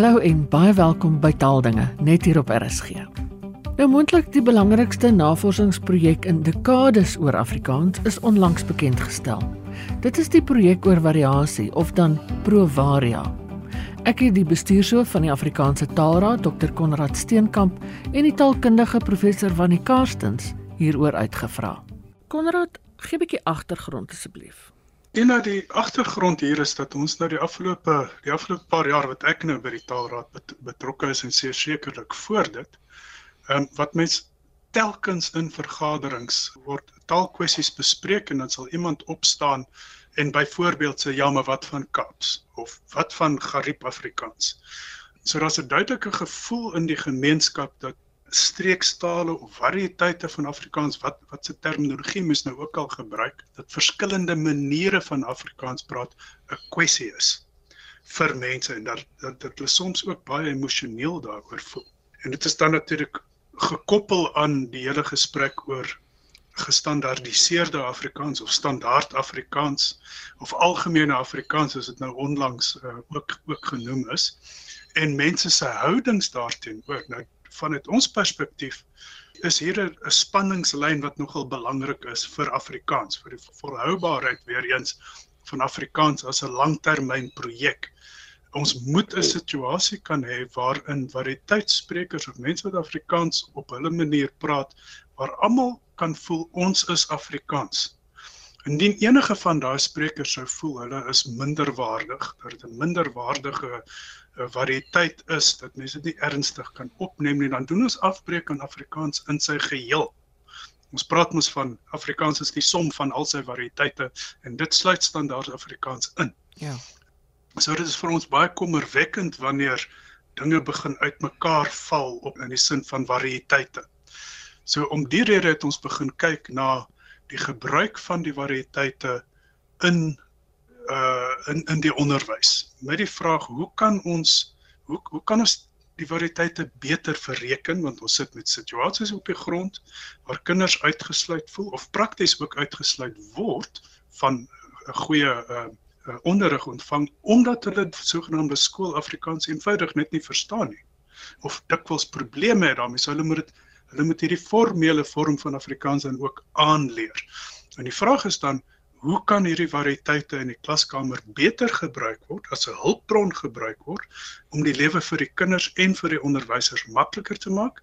Hallo en baie welkom by Taaldinge net hier op RSG. Nou moontlik die belangrikste navorsingsprojek in dekades oor Afrikaans is onlangs bekend gestel. Dit is die projek oor variasie of dan Provaria. Ek het die bestuurshoof van die Afrikaanse Taalraad, Dr Konrad Steenkamp, en die taalkundige professor Wannie Karstens hieroor uitgevra. Konrad, gee 'n bietjie agtergrond asseblief. En nou die agtergrond hier is dat ons nou die afgelope die afgelope paar jaar wat ek nou by die Taalraad bet, betrokke is en seker sekerlik voor dit, ehm um, wat mens telkens in vergaderings word taalkwessies bespreek en dan sal iemand opstaan en byvoorbeeld sê ja, maar wat van Kaaps of wat van Gariep Afrikaans. So daar's 'n duidelike gevoel in die gemeenskap dat streekstale of variëteite van Afrikaans wat wat se terminologie mens nou ook al gebruik dat verskillende maniere van Afrikaans praat 'n kwessie is vir mense en dat dat dit hulle soms ook baie emosioneel daaroor voel. En dit is dan natuurlik gekoppel aan die hele gesprek oor gestandaardiseerde Afrikaans of standaard Afrikaans of algemene Afrikaans as dit nou onlangs uh, ook ook genoem is en mense se houdings daarteenoor nou vanuit ons perspektief is hier 'n spanningslyn wat nogal belangrik is vir Afrikaans, vir die volhoubaarheid weer eens van Afrikaans as 'n langtermynprojek. Ons moet 'n situasie kan hê waarin variëteitssprekers of mense wat Afrikaans op hulle manier praat, waar almal kan voel ons is Afrikaans. Indien enige van daai sprekers sou voel hulle is minderwaardig, dat 'n minderwaardige 'n variëteit is dat mense dit nie ernstig kan opneem nie, dan doen ons afbreek aan Afrikaans in sy geheel. Ons praat mos van Afrikaans is die som van al sy variëteite en dit sluit standaard Afrikaans in. Ja. So dit is vir ons baie kommerwekkend wanneer dinge begin uitmekaar val op in die sin van variëteite. So om die rede het ons begin kyk na die gebruik van die variëteite in uh in in die onderwys. Met die vraag hoe kan ons hoe hoe kan ons die variëteite beter verreken want ons sit met situasies op die grond waar kinders uitgesluit voel of prakties ook uitgesluit word van 'n goeie uh, uh onderrig ontvang omdat hulle sogenaamde skool Afrikaans eenvoudig net nie verstaan nie of dikwels probleme het daarmee. So hulle moet dit hulle moet hierdie formele vorm van Afrikaans dan ook aanleer. En die vraag is dan hoe kan hierdie variëteite in die klaskamer beter gebruik word as 'n hulpbron gebruik word om die lewe vir die kinders en vir die onderwysers makliker te maak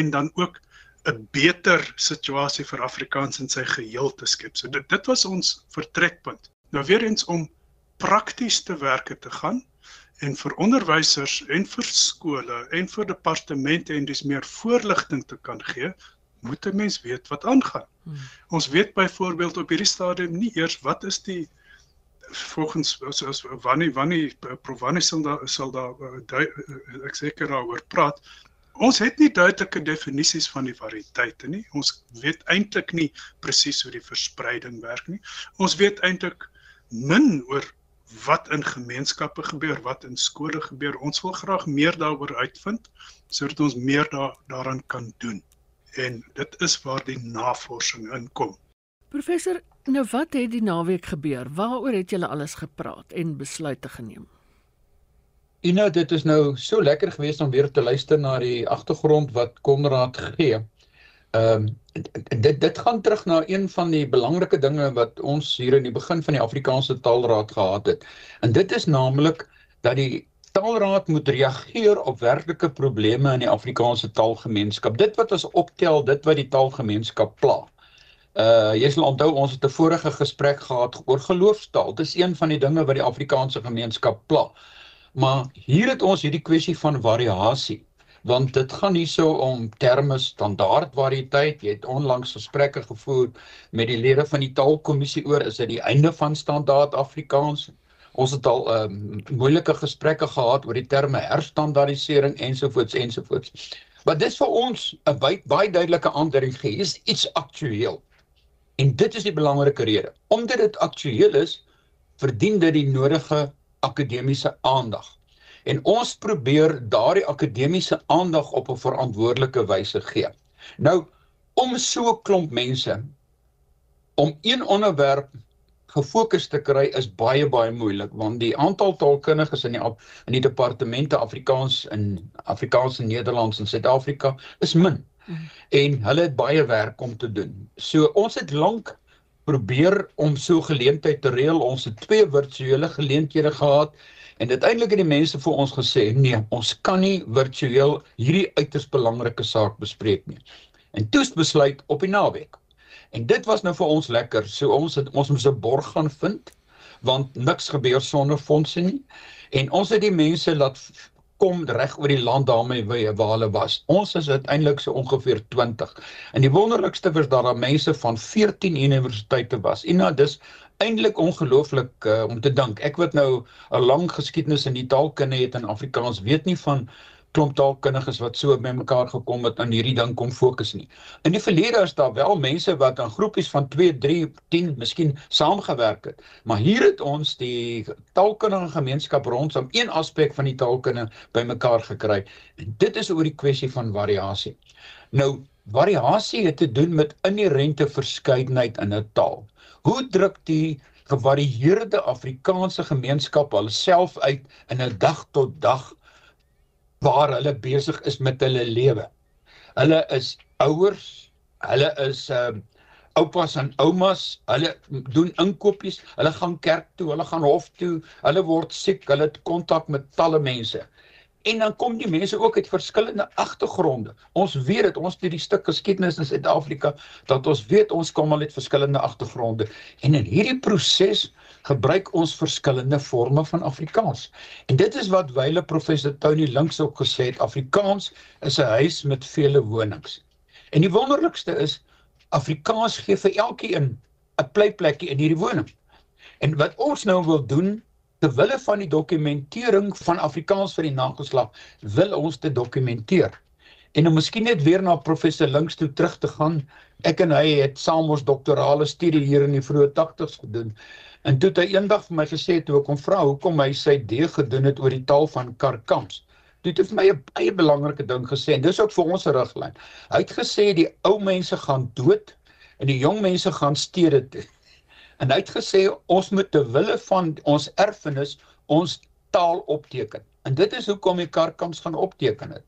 en dan ook 'n beter situasie vir Afrikaans in sy geheel te skep. So dit dit was ons vertrekpunt. Nou weer eens om prakties te werke te gaan en vir onderwysers en vir skole en vir departemente en dis meer voorligting te kan gee moet 'n mens weet wat aangaan. Hmm. Ons weet byvoorbeeld op hierdie stadium nie eers wat is die volgens as, as wanneer wanneer Provanis sal daar sal daar uh, ek seker daaroor praat. Ons het nie duidelike definisies van die variëteite nie. Ons weet eintlik nie presies hoe die verspreiding werk nie. Ons weet eintlik min oor wat in gemeenskappe gebeur, wat in skole gebeur. Ons wil graag meer daaroor uitvind sodat ons meer daar daaraan kan doen en dit is waar die navorsing inkom. Professor, nou wat het die naweek gebeur? Waaroor het julle alles gepraat en besluite geneem? Ina, dit is nou so lekker geweest om weer te luister na die agtergrond wat Konrad gee. Ehm um, dit dit gaan terug na een van die belangrike dinge wat ons hier in die begin van die Afrikaanse Taalraad gehad het. En dit is naamlik dat die Taalraad moet reageer op werklike probleme in die Afrikaanse taalgemeenskap. Dit wat ons optel, dit wat die taalgemeenskap pla. Uh jy sal onthou ons het 'n vorige gesprek gehad oor geloofstaal. Dis een van die dinge wat die Afrikaanse gemeenskap pla. Maar hier het ons hierdie kwessie van variasie want dit gaan hierso om terme standaard variëteit. Jy het onlangs gesprekke gevoer met die lede van die taalkommissie oor is dit die einde van standaard Afrikaans? Ons het al ehm um, moeilike gesprekke gehad oor die terme herstandardisering ensovoorts ensovoorts. Maar dis vir ons 'n baie baie duidelike aandering gee, is iets aktueel. En dit is die belangrike rede. Omdat dit aktueel is, verdien dit die nodige akademiese aandag. En ons probeer daardie akademiese aandag op 'n verantwoordelike wyse gee. Nou om so 'n klomp mense om een onderwerp gefokus te kry is baie baie moeilik want die aantal taalkundiges in die in die departemente Afrikaans in Afrikaans en Nederlands in Suid-Afrika is min. Mm. En hulle het baie werk om te doen. So ons het lank probeer om so geleentheid te reël. Ons het twee virtuele geleenthede gehad en uiteindelik het die mense vir ons gesê nee, ons kan nie virtueel hierdie uiters belangrike saak bespreek nie. En toe het besluit op die naweek En dit was nou vir ons lekker. So ons het ons moes 'n borg gaan vind want niks gebeur sonder fondse nie. En ons het die mense laat kom reg oor die land daarmee waar hulle was. Ons is uiteindelik so ongeveer 20. En die wonderlikste was dat daar mense van 14 universiteite was. En nou dis eintlik ongelooflik uh, om te dink. Ek wat nou 'n lang geskiedenis in die taalkunde het in Afrikaans, weet nie van klomp taalkundiges wat so bymekaar gekom het aan hierdie ding kom fokus nie. In die verlede is daar wel mense wat aan groepies van 2, 3, 10 miskien saamgewerk het, maar hier het ons die taalkundige gemeenskap rondom een aspek van die taalkunde bymekaar gekry. En dit is oor die kwessie van variasie. Nou, variasie het te doen met inherente verskeidenheid in 'n taal. Hoe druk die gevarieerde Afrikaanse gemeenskap alself uit in 'n dag tot dag waar hulle besig is met hulle lewe. Hulle is ouers, hulle is uh, oupas en oumas, hulle doen inkopies, hulle gaan kerk toe, hulle gaan hof toe, hulle word siek, hulle het kontak met talle mense. En dan kom die mense ook uit verskillende agtergronde. Ons weet dit, ons het die stuk geskiedenis in Suid-Afrika dat ons weet ons kom al uit verskillende agtergronde. En in hierdie proses gebruik ons verskillende forme van Afrikaans. En dit is wat wyle professor Tony Links ook gesê het, Afrikaans is 'n huis met vele wonings. En die wonderlikste is Afrikaans gee vir elkeen 'n plekplekkie in hierdie woning. En wat ons nou wil doen ter wille van die dokumentering van Afrikaans vir die nageslag, wil ons dit dokumenteer. En om miskien net weer na professor Links toe terug te gaan, ek en hy het saam ons doktorale studie hier in die vroeë 80's gedoen. En toe het hy eendag vir my gesê toe ek hom vra hoekom hy sy D gedoen het oor die taal van Karkams. Toe het hy vir my 'n baie belangrike ding gesê en dis ook vir ons 'n riglyn. Hy het gesê die ou mense gaan dood en die jong mense gaan stede toe. En hy het gesê ons moet te wille van ons erfenis ons taal opteken. En dit is hoekom die Karkams gaan opteken het.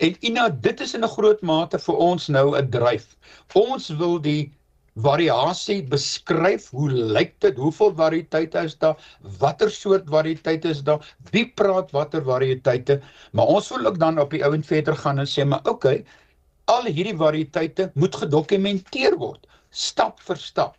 En Ina, dit is in 'n groot mate vir ons nou 'n dryf. Ons wil die variasie beskryf hoe lyk dit? Hoeveel variëteite is daar? Watter soort variëteite is daar? Wie praat watter variëteite? Maar ons wil ook dan op die ouend verder gaan en sê maar okay al hierdie variëteite moet gedokumenteer word stap vir stap.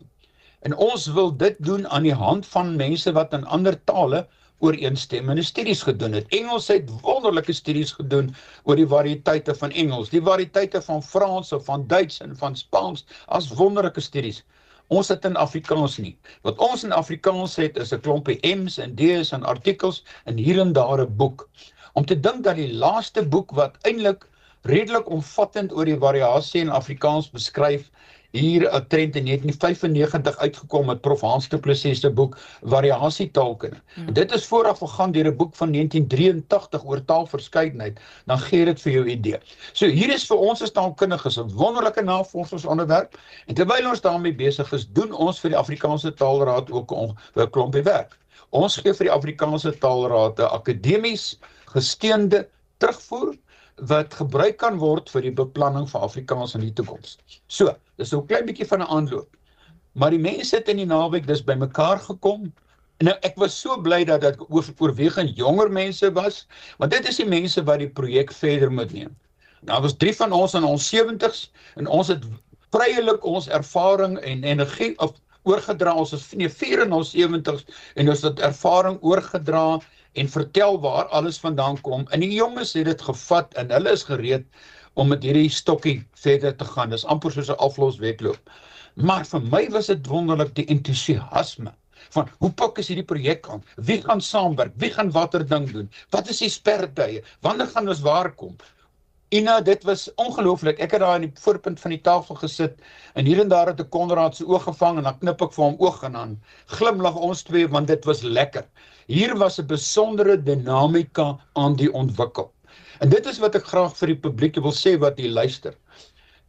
En ons wil dit doen aan die hand van mense wat in ander tale ooreenstemmende studies gedoen het. Engels het wonderlike studies gedoen oor die variëteite van Engels, die variëteite van Frans of van Duits en van Spaans as wonderlike studies. Ons het in Afrikaans nie. Wat ons in Afrikaans het is 'n klompie M's en D's en artikels en hier en daar 'n boek. Om te dink dat die laaste boek wat eintlik redelik omvattend oor die variasie in Afrikaans beskryf hier 'n trend in 1995 uitgekom met Prof Hans Du Plessis se boek Variasie taalkunde. Hmm. Dit is vooraf gegaan deur 'n boek van 1983 oor taalverskeidenheid. Dan gee dit vir jou idee. So hier is vir ons as taalkundiges 'n wonderlike navorsingsonderwerp en terwyl ons daarmee besig is, doen ons vir die Afrikaanse Taalraad ook 'n klompie werk. Ons gee vir die Afrikaanse Taalraad 'n akademies gesteunde terugvoer wat gebruik kan word vir die beplanning van Afrikaans in die toekoms. So, dis so 'n klein bietjie van 'n aanloop. Maar die mense het in die naweek dis bymekaar gekom. Nou ek was so bly dat dit oor, oorwegend jonger mense was, want dit is die mense wat die projek verder moet neem. Nou was drie van ons in ons 70's en ons het vryelik ons ervaring en energie op oorgedra. Ons is nee, vier in ons 70's en ons het ervaring oorgedra en vertel waar alles vandaan kom. En die jonges het dit gevat en hulle is gereed om met hierdie stokkie verder te gaan. Dis amper soos 'n afloswedloop. Maar vir my was dit wonderlik die entoesiasme van hoe pak is hierdie projek aan? Wie gaan saamwerk? Wie gaan watter ding doen? Wat is die spertye? Wanneer gaan ons waar kom? Ina, dit was ongelooflik. Ek het daar aan die voorpunt van die tafel gesit en hier en daar het ek Konrad se oog gevang en dan knip ek vir hom oog en dan glimlag ons twee want dit was lekker. Hier was 'n besondere dinamika aan die ontwikkel. En dit is wat ek graag vir die publiek wil sê wat hier luister.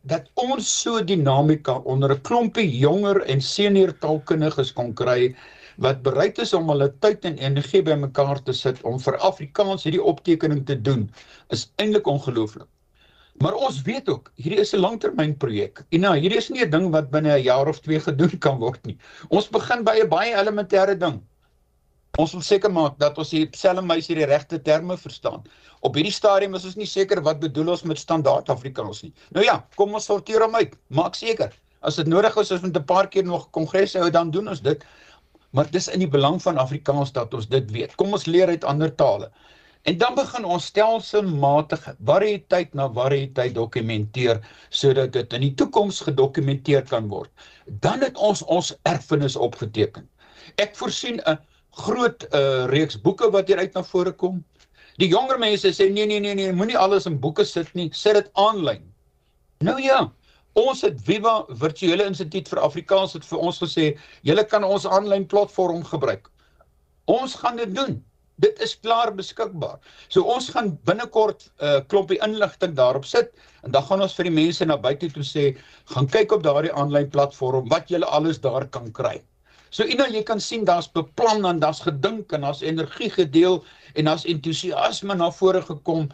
dat ons so dinamika onder 'n klompie jonger en senior taalkundiges kon kry wat bereid is om hulle tyd en energie bymekaar te sit om vir Afrikaans hierdie optekening te doen, is eintlik ongelooflik. Maar ons weet ook, hierdie is 'n langtermynprojek. En nou, hierdie is nie 'n ding wat binne 'n jaar of 2 gedoen kan word nie. Ons begin by 'n baie elementêre ding. Ons wil seker maak dat ons hier selfmeis hierdie regte terme verstaan. Op hierdie stadium is ons nie seker wat bedoel ons met standaard Afrikaans nie. Nou ja, kom ons sorteer hom uit. Maak seker. As dit nodig is, ons 'n paar keer nog kongresse hou, dan doen ons dit. Maar dis in die belang van Afrikaans dat ons dit weet. Kom ons leer uit ander tale. En dan begin ons stelselmatig variëteit na variëteit dokumenteer sodat dit in die toekoms gedokumenteer kan word. Dan het ons ons erfenis opgeteken. Ek voorsien 'n groot uh, reeks boeke wat hier uit na vore kom. Die jonger mense sê nee nee nee nee, moenie alles in boeke sit nie, sit dit aanlyn. Nou ja, ons het Viva Virtuele Instituut vir Afrikaans het vir ons gesê, julle kan ons aanlyn platform gebruik. Ons gaan dit doen. Dit is klaar beskikbaar. So ons gaan binnekort 'n uh, klompie inligting daarop sit en dan gaan ons vir die mense na buite toe sê, gaan kyk op daardie aanlyn platform wat julle alles daar kan kry. So eendag jy kan sien daar's beplan en daar's gedink en daar's energie gedeel en daar's entoesiasme na vore gekom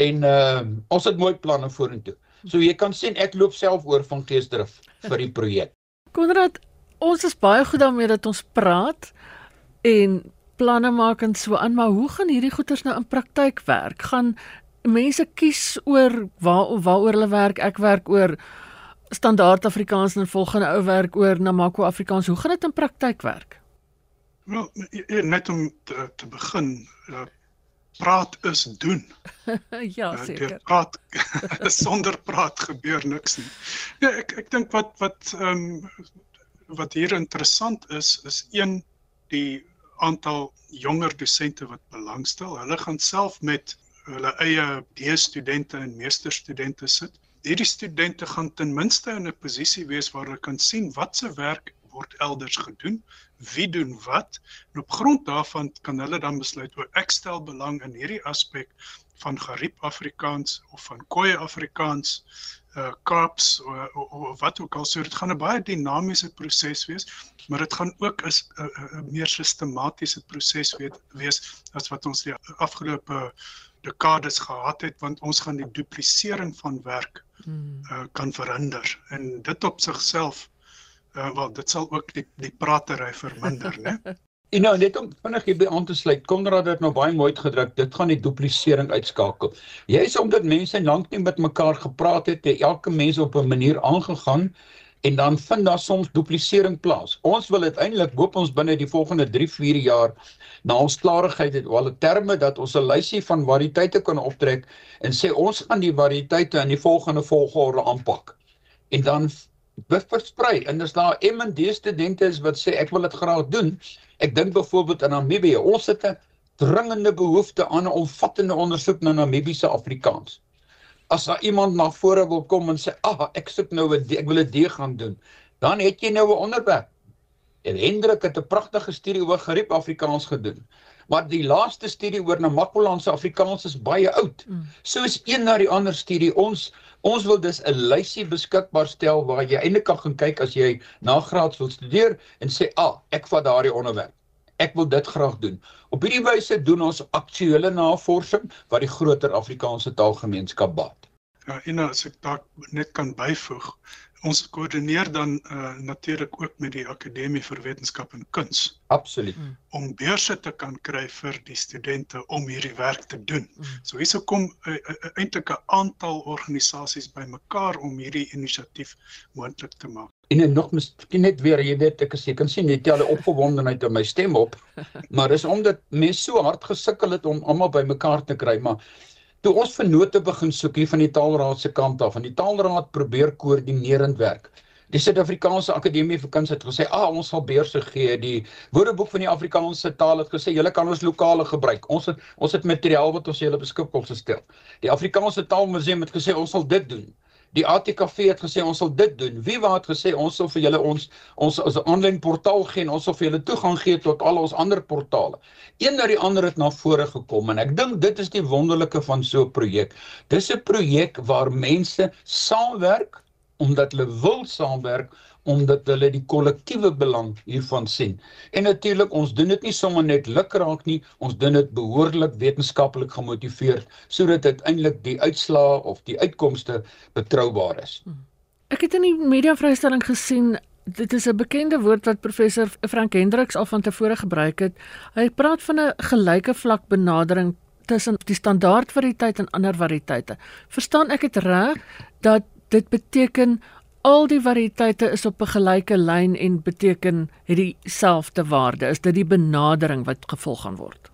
en uh, ons het mooi planne vorentoe. So jy kan sien ek loop self oor van geesdrif vir die projek. Konrad, ons is baie goed daarmee dat ons praat en planne maak en so aan, maar hoe gaan hierdie goeders nou in praktyk werk? Gaan mense kies oor waar waaroor hulle werk? Ek werk oor standaard Afrikaans en volgende ou werk oor Namako Afrikaans. Hoe gaan dit in praktyk werk? Wel, e, e, net om te, te begin, uh, praat is doen. ja, uh, seker. Praat sonder praat gebeur niks nie. Ja, ek ek dink wat wat ehm um, wat hier interessant is is een die aantal jonger dosente wat belangstel. Hulle gaan self met hulle eie D-studente en meesterstudente sit. Hierdie studente gaan ten minste in 'n posisie wees waar hulle kan sien wat se werk word elders gedoen, wie doen wat en op grond daarvan kan hulle dan besluit oor ek stel belang in hierdie aspek van Gariep Afrikaans of van Khoi Afrikaans uh Kaaps of wat ook al. So dit gaan 'n baie dinamiese proses wees maar dit gaan ook 'n 'n meer sistematiese proses wees as wat ons die afgelope dekades gehad het want ons gaan die duplisering van werk hmm. uh kan verhinder en dit op sigself uh wel dit sal ook die die pratery verminder né En nou net om vinnig hierby aan te sluit, Konrad het nou baie mooi uitgedruk, dit gaan die duplisering uitskakel. Jy is omdat mense lank nie met mekaar gepraat het, het elke mens op 'n manier aangegaan en dan vind daar soms duplisering plaas. Ons wil uiteindelik hoop ons binne die volgende 3-4 jaar na ons klarigheid het al 'n terme dat ons 'n lysie van variëteite kan optrek en sê ons gaan die variëteite in die volgende volgorde aanpak. En dan versprei en as daar MD studente is wat sê ek wil dit graag doen, Ek dink byvoorbeeld aan Namibië. Ons het 'n dringende behoefte aan 'n omvattende ondersoek na Namibiese Afrikaans. As daar iemand na vore wil kom en sê, "Ag, ek soek nou 'n ek wil 'n D gaan doen." Dan het jy nou 'n onderwerp. En Hendrik het 'n pragtige studie oor Gariep Afrikaans gedoen. Maar die laaste studie oor Namakolandse Afrikaans is baie oud. Mm. So is een na die ander studie. Ons Ons wil dus 'n lysie beskikbaar stel waar jy eintlik kan gaan kyk as jy nagraads wil studeer en sê, "Ag, ah, ek vat daardie onderwerp. Ek wil dit graag doen." Op hierdie wyse doen ons aktuele navorsing wat die groter Afrikaanse taalgemeenskap baat. Ja, en as ek dalk net kan byvoeg, ons koördineer dan uh, natuurlik ook met die Akademie vir Wetenskap en Kuns. Absoluut. Mm. Om beurse te kan kry vir die studente om hierdie werk te doen. Mm. So hierso kom uh, uh, eintlik 'n aantal organisasies bymekaar om hierdie inisiatief moontlik te maak. En en nog miskien net weer, jy weet, ek as jy kan sien jy tel 'n opgewondenheid in my stem op. Maar dis omdat mense so hard gesukkel het om almal bymekaar te kry, maar Toe ons vennote begin soek hier van die Taalraad se kant af, en die Taalraad probeer koördinerend werk. Die Suid-Afrikaanse Akademie vir Kuns het gesê, "Ag, ah, ons sal beurse gee." Die Woordeboek van die Afrikaanse taal het gesê, "Julle kan ons lokale gebruik. Ons het ons het materiaal wat ons julle beskikbaar gestel." Die Afrikaanse Taalmuseum het gesê, "Ons sal dit doen." Die ATKV het gesê ons sal dit doen. Wie wat gesê ons sal vir julle ons ons as 'n aanlyn portaal gee en ons sal vir julle toegang gee tot al ons ander portale. Een na die ander het na vore gekom en ek dink dit is die wonderlike van so 'n projek. Dis 'n projek waar mense saamwerk omdat hulle wil saamwerk omdat hulle die kollektiewe belang hiervan sien. En natuurlik ons doen dit nie sommer net lukraak nie, ons doen dit behoorlik wetenskaplik gemotiveerd sodat uiteindelik die uitslae of die uitkomste betroubaar is. Hmm. Ek het in die media vrystelling gesien dit is 'n bekende woord wat professor Frank Hendriks al van tevore gebruik het. Hy praat van 'n gelyke vlak benadering tussen die standaard variëteit en ander variëteite. Verstaan ek dit reg dat dit beteken al die variëteite is op 'n gelyke lyn en beteken het dieselfde waarde? Is dit die benadering wat gevolg gaan word?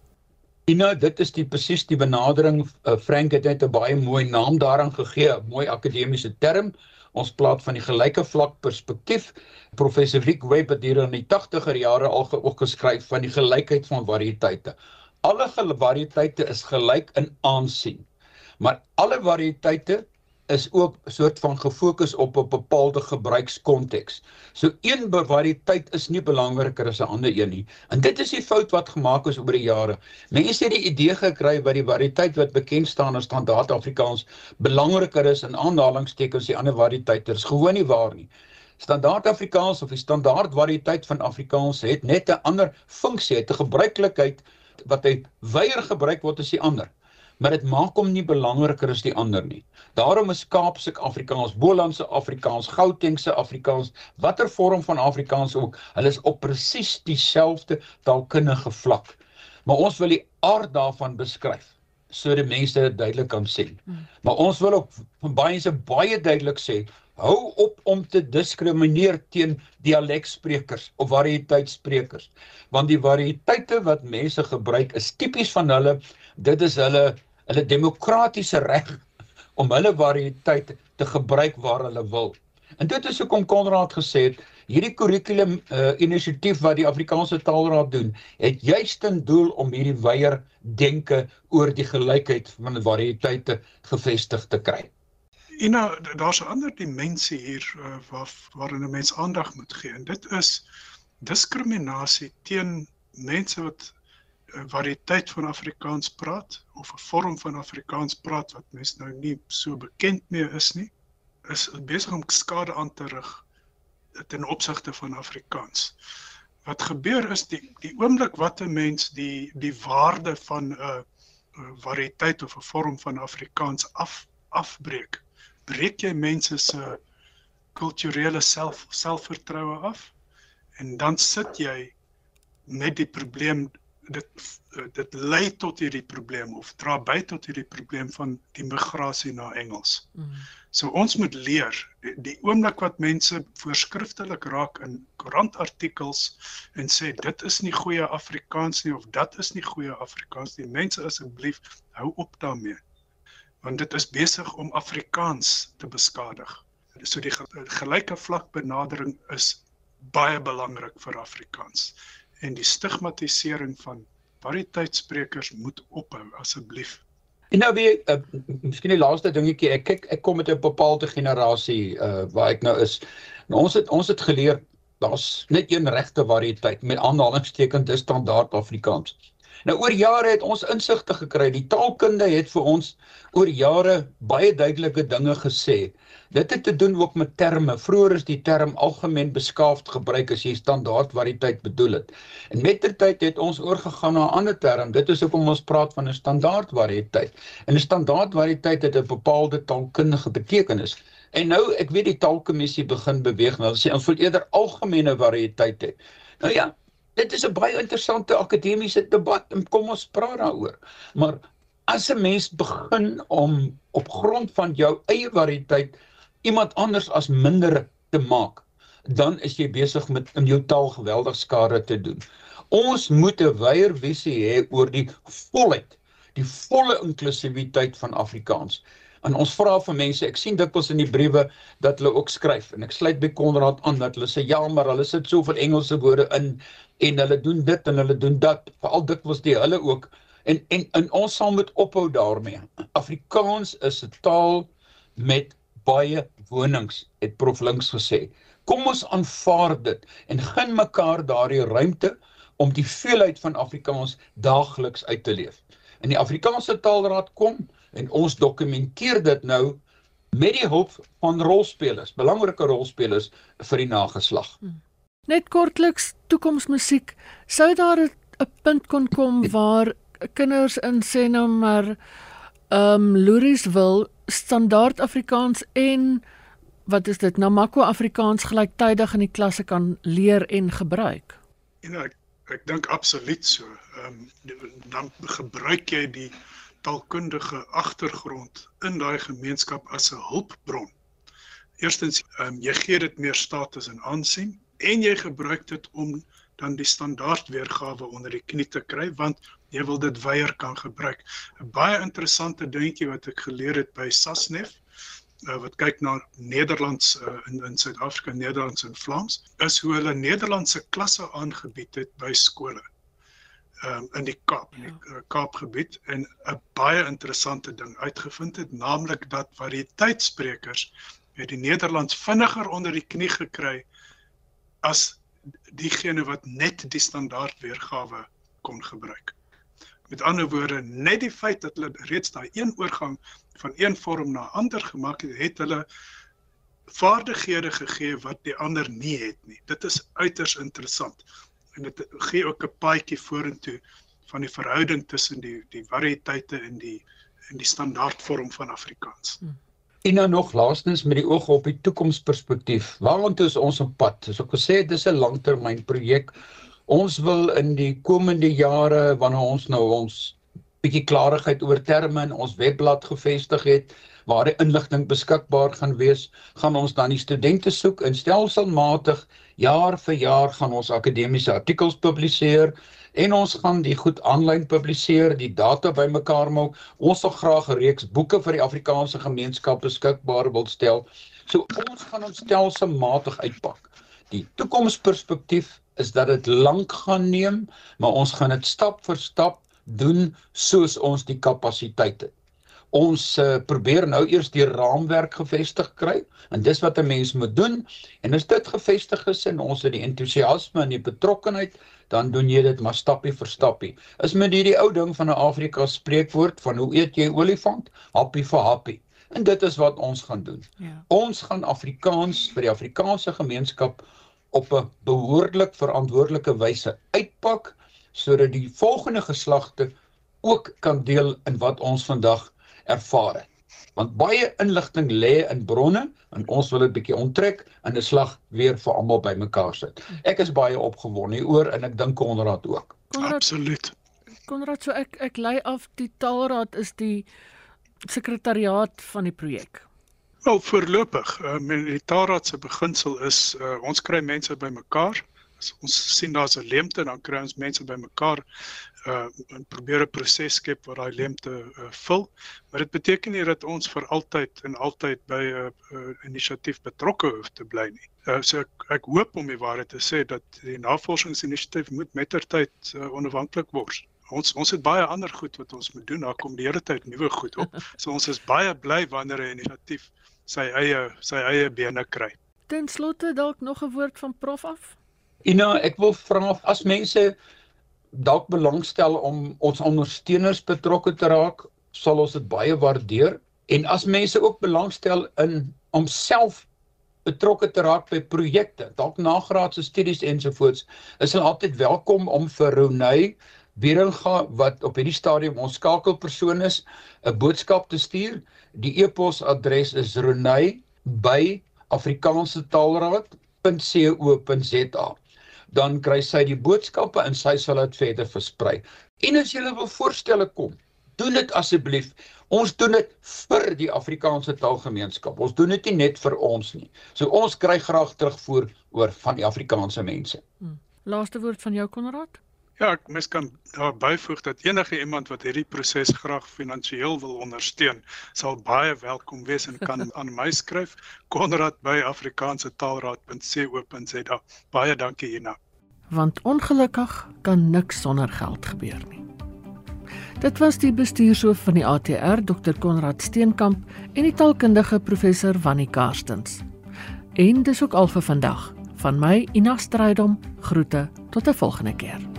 Ina, dit is die presies die benadering. Uh, Frank het net 'n baie mooi naam daaraan gegee, 'n mooi akademiese term. Ons praat van die gelyke vlak perspektief. Professor Rick Webb het hier in die 80er jare al ook geskryf van die gelykheid van variëteite. Alle variëteite is gelyk in aansien. Maar alle variëteite is ook 'n soort van gefokus op 'n bepaalde gebruikskonteks. So een variëteit is nie belangriker as 'n ander een nie. En dit is die fout wat gemaak is oor die jare. Mense het die idee gekry dat die variëteit wat bekend staan as standaard Afrikaans belangriker is in aanhalingstekens die ander variëteite. Dit is gewoon nie waar nie. Standaard Afrikaans of die standaard variëteit van Afrikaans het net 'n ander funksie, 'n gebruiklikheid wat hy weier gebruik word as die ander maar dit maak hom nie belangriker as die ander nie. Daarom is Kaapse Afrikaans, Bolandse Afrikaans, Gautengse Afrikaans, watter vorm van Afrikaans ook, hulle is op presies dieselfde taalkundige vlak. Maar ons wil die aard daarvan beskryf sodat mense dit duidelik kan sien. Hmm. Maar ons wil ook van baie se baie duidelik sê, hou op om te diskrimineer teen dialeksprekers of variëteitsprekers, want die variëteite wat mense gebruik is tipies van hulle. Dit is hulle hulle demokratiese reg om hulle variëteit te gebruik waar hulle wil. En dit is hoekom Konrad gesê het hierdie kurrikulum uh, inisiatief wat die Afrikaanse Taalraad doen, het juist ten doel om hierdie weier denke oor die gelykheid van variëteite gevestig te kry. Ina, daar's 'n ander dimensie hier uh, waar waarin 'n mens aandag moet gee en dit is diskriminasie teen mense wat variëteit van Afrikaans praat of 'n vorm van Afrikaans praat wat mens nou nie so bekend mee is nie, is besig om skade aan te rig ten opsigte van Afrikaans. Wat gebeur is die die oomblik wat 'n mens die die waarde van 'n variëteit of 'n vorm van Afrikaans af afbreek, breek jy mense se kulturele self selfvertroue af en dan sit jy met die probleem dit eh, dit lei tot hierdie probleem of dra by tot hierdie probleem van die migrasie na Engels. Mm. So ons moet leer die, die oomblik wat mense voorskriftelik raak in koerantartikels en sê dit is nie goeie Afrikaans nie of dat is nie goeie Afrikaans nie. Mense asseblief hou op daarmee. Want dit is besig om Afrikaans te beskadig. So die gelyke vlak benadering is baie belangrik vir Afrikaans en die stigmatisering van variëteitsprekers moet ophou asseblief. En nou weer uh, miskien die laaste dingetjie ek kyk ek kom met 'n bepaalde generasie uh waar ek nou is. Nou ons het ons het geleer daar's net een regte variëteit met aanhalingstekens dis standaard Afrikaans. Nou oor jare het ons insigte gekry. Die taalkunde het vir ons oor jare baie duidelike dinge gesê. Dit het te doen ook met terme. Vroeger is die term algemeen beskaafd gebruik as jy standaard variëteit bedoel het. En met die tyd het ons oorgegaan na 'n ander term. Dit is hoekom ons praat van 'n standaard variëteit. En 'n standaard variëteit het 'n bepaalde taalkundige betekenis. En nou, ek weet die taalkommissie begin beweeg nou sê ons wil eerder algemene variëteit hê. Nou ja, dit is 'n baie interessante akademiese debat en kom ons praat daaroor. Maar as 'n mens begin om op grond van jou eie variëteit iemand anders as minder te maak, dan is jy besig met in jou taal geweldig skade te doen. Ons moet 'n wyeer visie hê oor die volheid, die volle inklusiwiteit van Afrikaans. En ons vra vir mense, ek sien dikwels in die briewe dat hulle ook skryf en ek sluit by Konrad aan dat hulle sê ja, maar hulle sit soveel Engelse woorde in en hulle doen dit en hulle doen dat, veral dikwels die hulle ook en en, en ons sal moet ophou daarmee. Afrikaans is 'n taal met baie wonings, het Prof Links gesê. Kom ons aanvaar dit en gun mekaar daardie ruimte om die veelheid van Afrikaans daagliks uit te leef. In die Afrikaanse Taalraad kom en ons dokumenteer dit nou met die hulp van rolspelers, belangrike rolspelers vir die nageslag. Hmm. Net kortliks toekomsmusiek, sou daar 'n punt kon kom waar kinders in sê nou maar ehm um, Loeries wil standaard Afrikaans en wat is dit Namako Afrikaans gelyktydig in die klasse kan leer en gebruik. Ja, ek ek dink absoluut so. Ehm um, dan gebruik jy die taalkundige agtergrond in daai gemeenskap as 'n hulpbron. Eerstens, ehm um, jy gee dit meer status en aansien en jy gebruik dit om dan die standaard weergawe onder die knie te kry want jy wil dit weier kan gebruik. 'n Baie interessante dingetjie wat ek geleer het by Sasnef uh, wat kyk na Nederlands uh, in in Suid-Afrika, Nederlands en Vlaams, is hoe hulle Nederlandse klasse aangebied het by skole um, in die Kaap, in die uh, Kaapgebied en 'n baie interessante ding uitgevind het, naamlik dat variëteitsprekers het die Nederlands vinniger onder die knie gekry as diegene wat net die standaard weergawe kon gebruik. Met ander woorde, net die feit dat hulle reeds daai een oorgang van een vorm na ander gemaak het, het hulle vaardighede gegee wat die ander nie het nie. Dit is uiters interessant en dit gee ook 'n paadjie vorentoe van die verhouding tussen die die variëteite en die en die standaardvorm van Afrikaans. Hmm. En nou nog laastens met die oog op die toekomsperspektief. Waartoe is ons op pad? Soos ek gesê het, dis 'n langtermynprojek. Ons wil in die komende jare wanneer ons nou ons bietjie klarigheid oor terme in ons webblad gevestig het, waar die inligting beskikbaar gaan wees, gaan ons dan die studente soek en stelselmatig jaar vir jaar gaan ons akademiese artikels publiseer en ons gaan die goed aanlyn publiseer, die data bymekaar maak. Ons wil graag 'n reeks boeke vir die Afrikaanse gemeenskap beskikbaar wil stel. So ons gaan ons stelselmatig uitpak. Die toekomsperspektief is dat dit lank gaan neem, maar ons gaan dit stap vir stap doen soos ons die kapasiteit het. Ons uh, probeer nou eers die raamwerk gevestig kry en dis wat 'n mens moet doen. En as dit gevestig is en ons het die entoesiasme en die betrokkenheid dan doen jy dit maar stappie vir stappie. Is met hierdie ou ding van 'n Afrika spreekwoord van hoe eet jy olifant? Happie vir happie en dit is wat ons gaan doen. Ja. ons gaan Afrikaans vir die Afrikaanse gemeenskap op 'n behoorlik verantwoordelike wyse uitpak sodat die volgende geslagte ook kan deel in wat ons vandag ervaar het. Want baie inligting lê in bronne en ons wil dit bietjie onttrek en 'n slag weer vir almal bymekaar sit. Ek is baie opgewonde hieroor en ek dink Konrad ook. Konrad, Absoluut. Konrad, so ek ek lei af die taalraad is die sekretariaat van die projek. Wel voorlopig, uh, die taalraad se beginsel is uh, ons kry mense bymekaar. As ons sien daar's 'n leemte, dan kry ons mense bymekaar uh en probeer 'n proses skep waar daai leemte uh, vul. Maar dit beteken nie dat ons vir altyd en altyd by 'n uh, uh, inisiatief betrokke hoef te bly nie. Uh, so ek, ek hoop om die waarheid te sê dat die navorsingsinisiatief moet mettertyd uh, onafhanklik word. Ons ons het baie ander goed wat ons moet doen. Daar kom die hele tyd nuwe goed op. So ons is baie bly wanneer 'n inisiatief sy eie sy eie bene kry. Ten slotte dalk nog 'n woord van prof af. Ina, ek wil vra as mense dalk belangstel om ons ondersteuners betrokke te raak, sal ons dit baie waardeer. En as mense ook belangstel in om self betrokke te raak by projekte, dalk nagraadse studies ensovoorts, is hulle altyd welkom om vir Ronay Beringa wat op hierdie stadium ons skakelpersoon is, 'n boodskap te stuur. Die e-posadres is ronay@afrikaansetaalraad.co.za dan kry sy die boodskappe en sy sal dit verder versprei. En as jy wil voorstelle kom, doen dit asseblief. Ons doen dit vir die Afrikaanse taalgemeenskap. Ons doen dit nie net vir ons nie. So ons kry graag terugvoer oor van die Afrikaanse mense. Hmm. Laaste woord van jou Konrad? Ja, ek mis kan daar byvoeg dat enige iemand wat hierdie proses graag finansiëel wil ondersteun, sal baie welkom wees en kan aan my skryf konrad@afrikaansetaalraad.co.za. Baie dankie Ina. Want ongelukkig kan niks sonder geld gebeur nie. Dit was die bestuurshoof van die ATR, Dr. Konrad Steenkamp en die taalkundige professor Wannie Karstens. En dis ook al vir vandag. Van my Ina Strydom groete tot 'n volgende keer.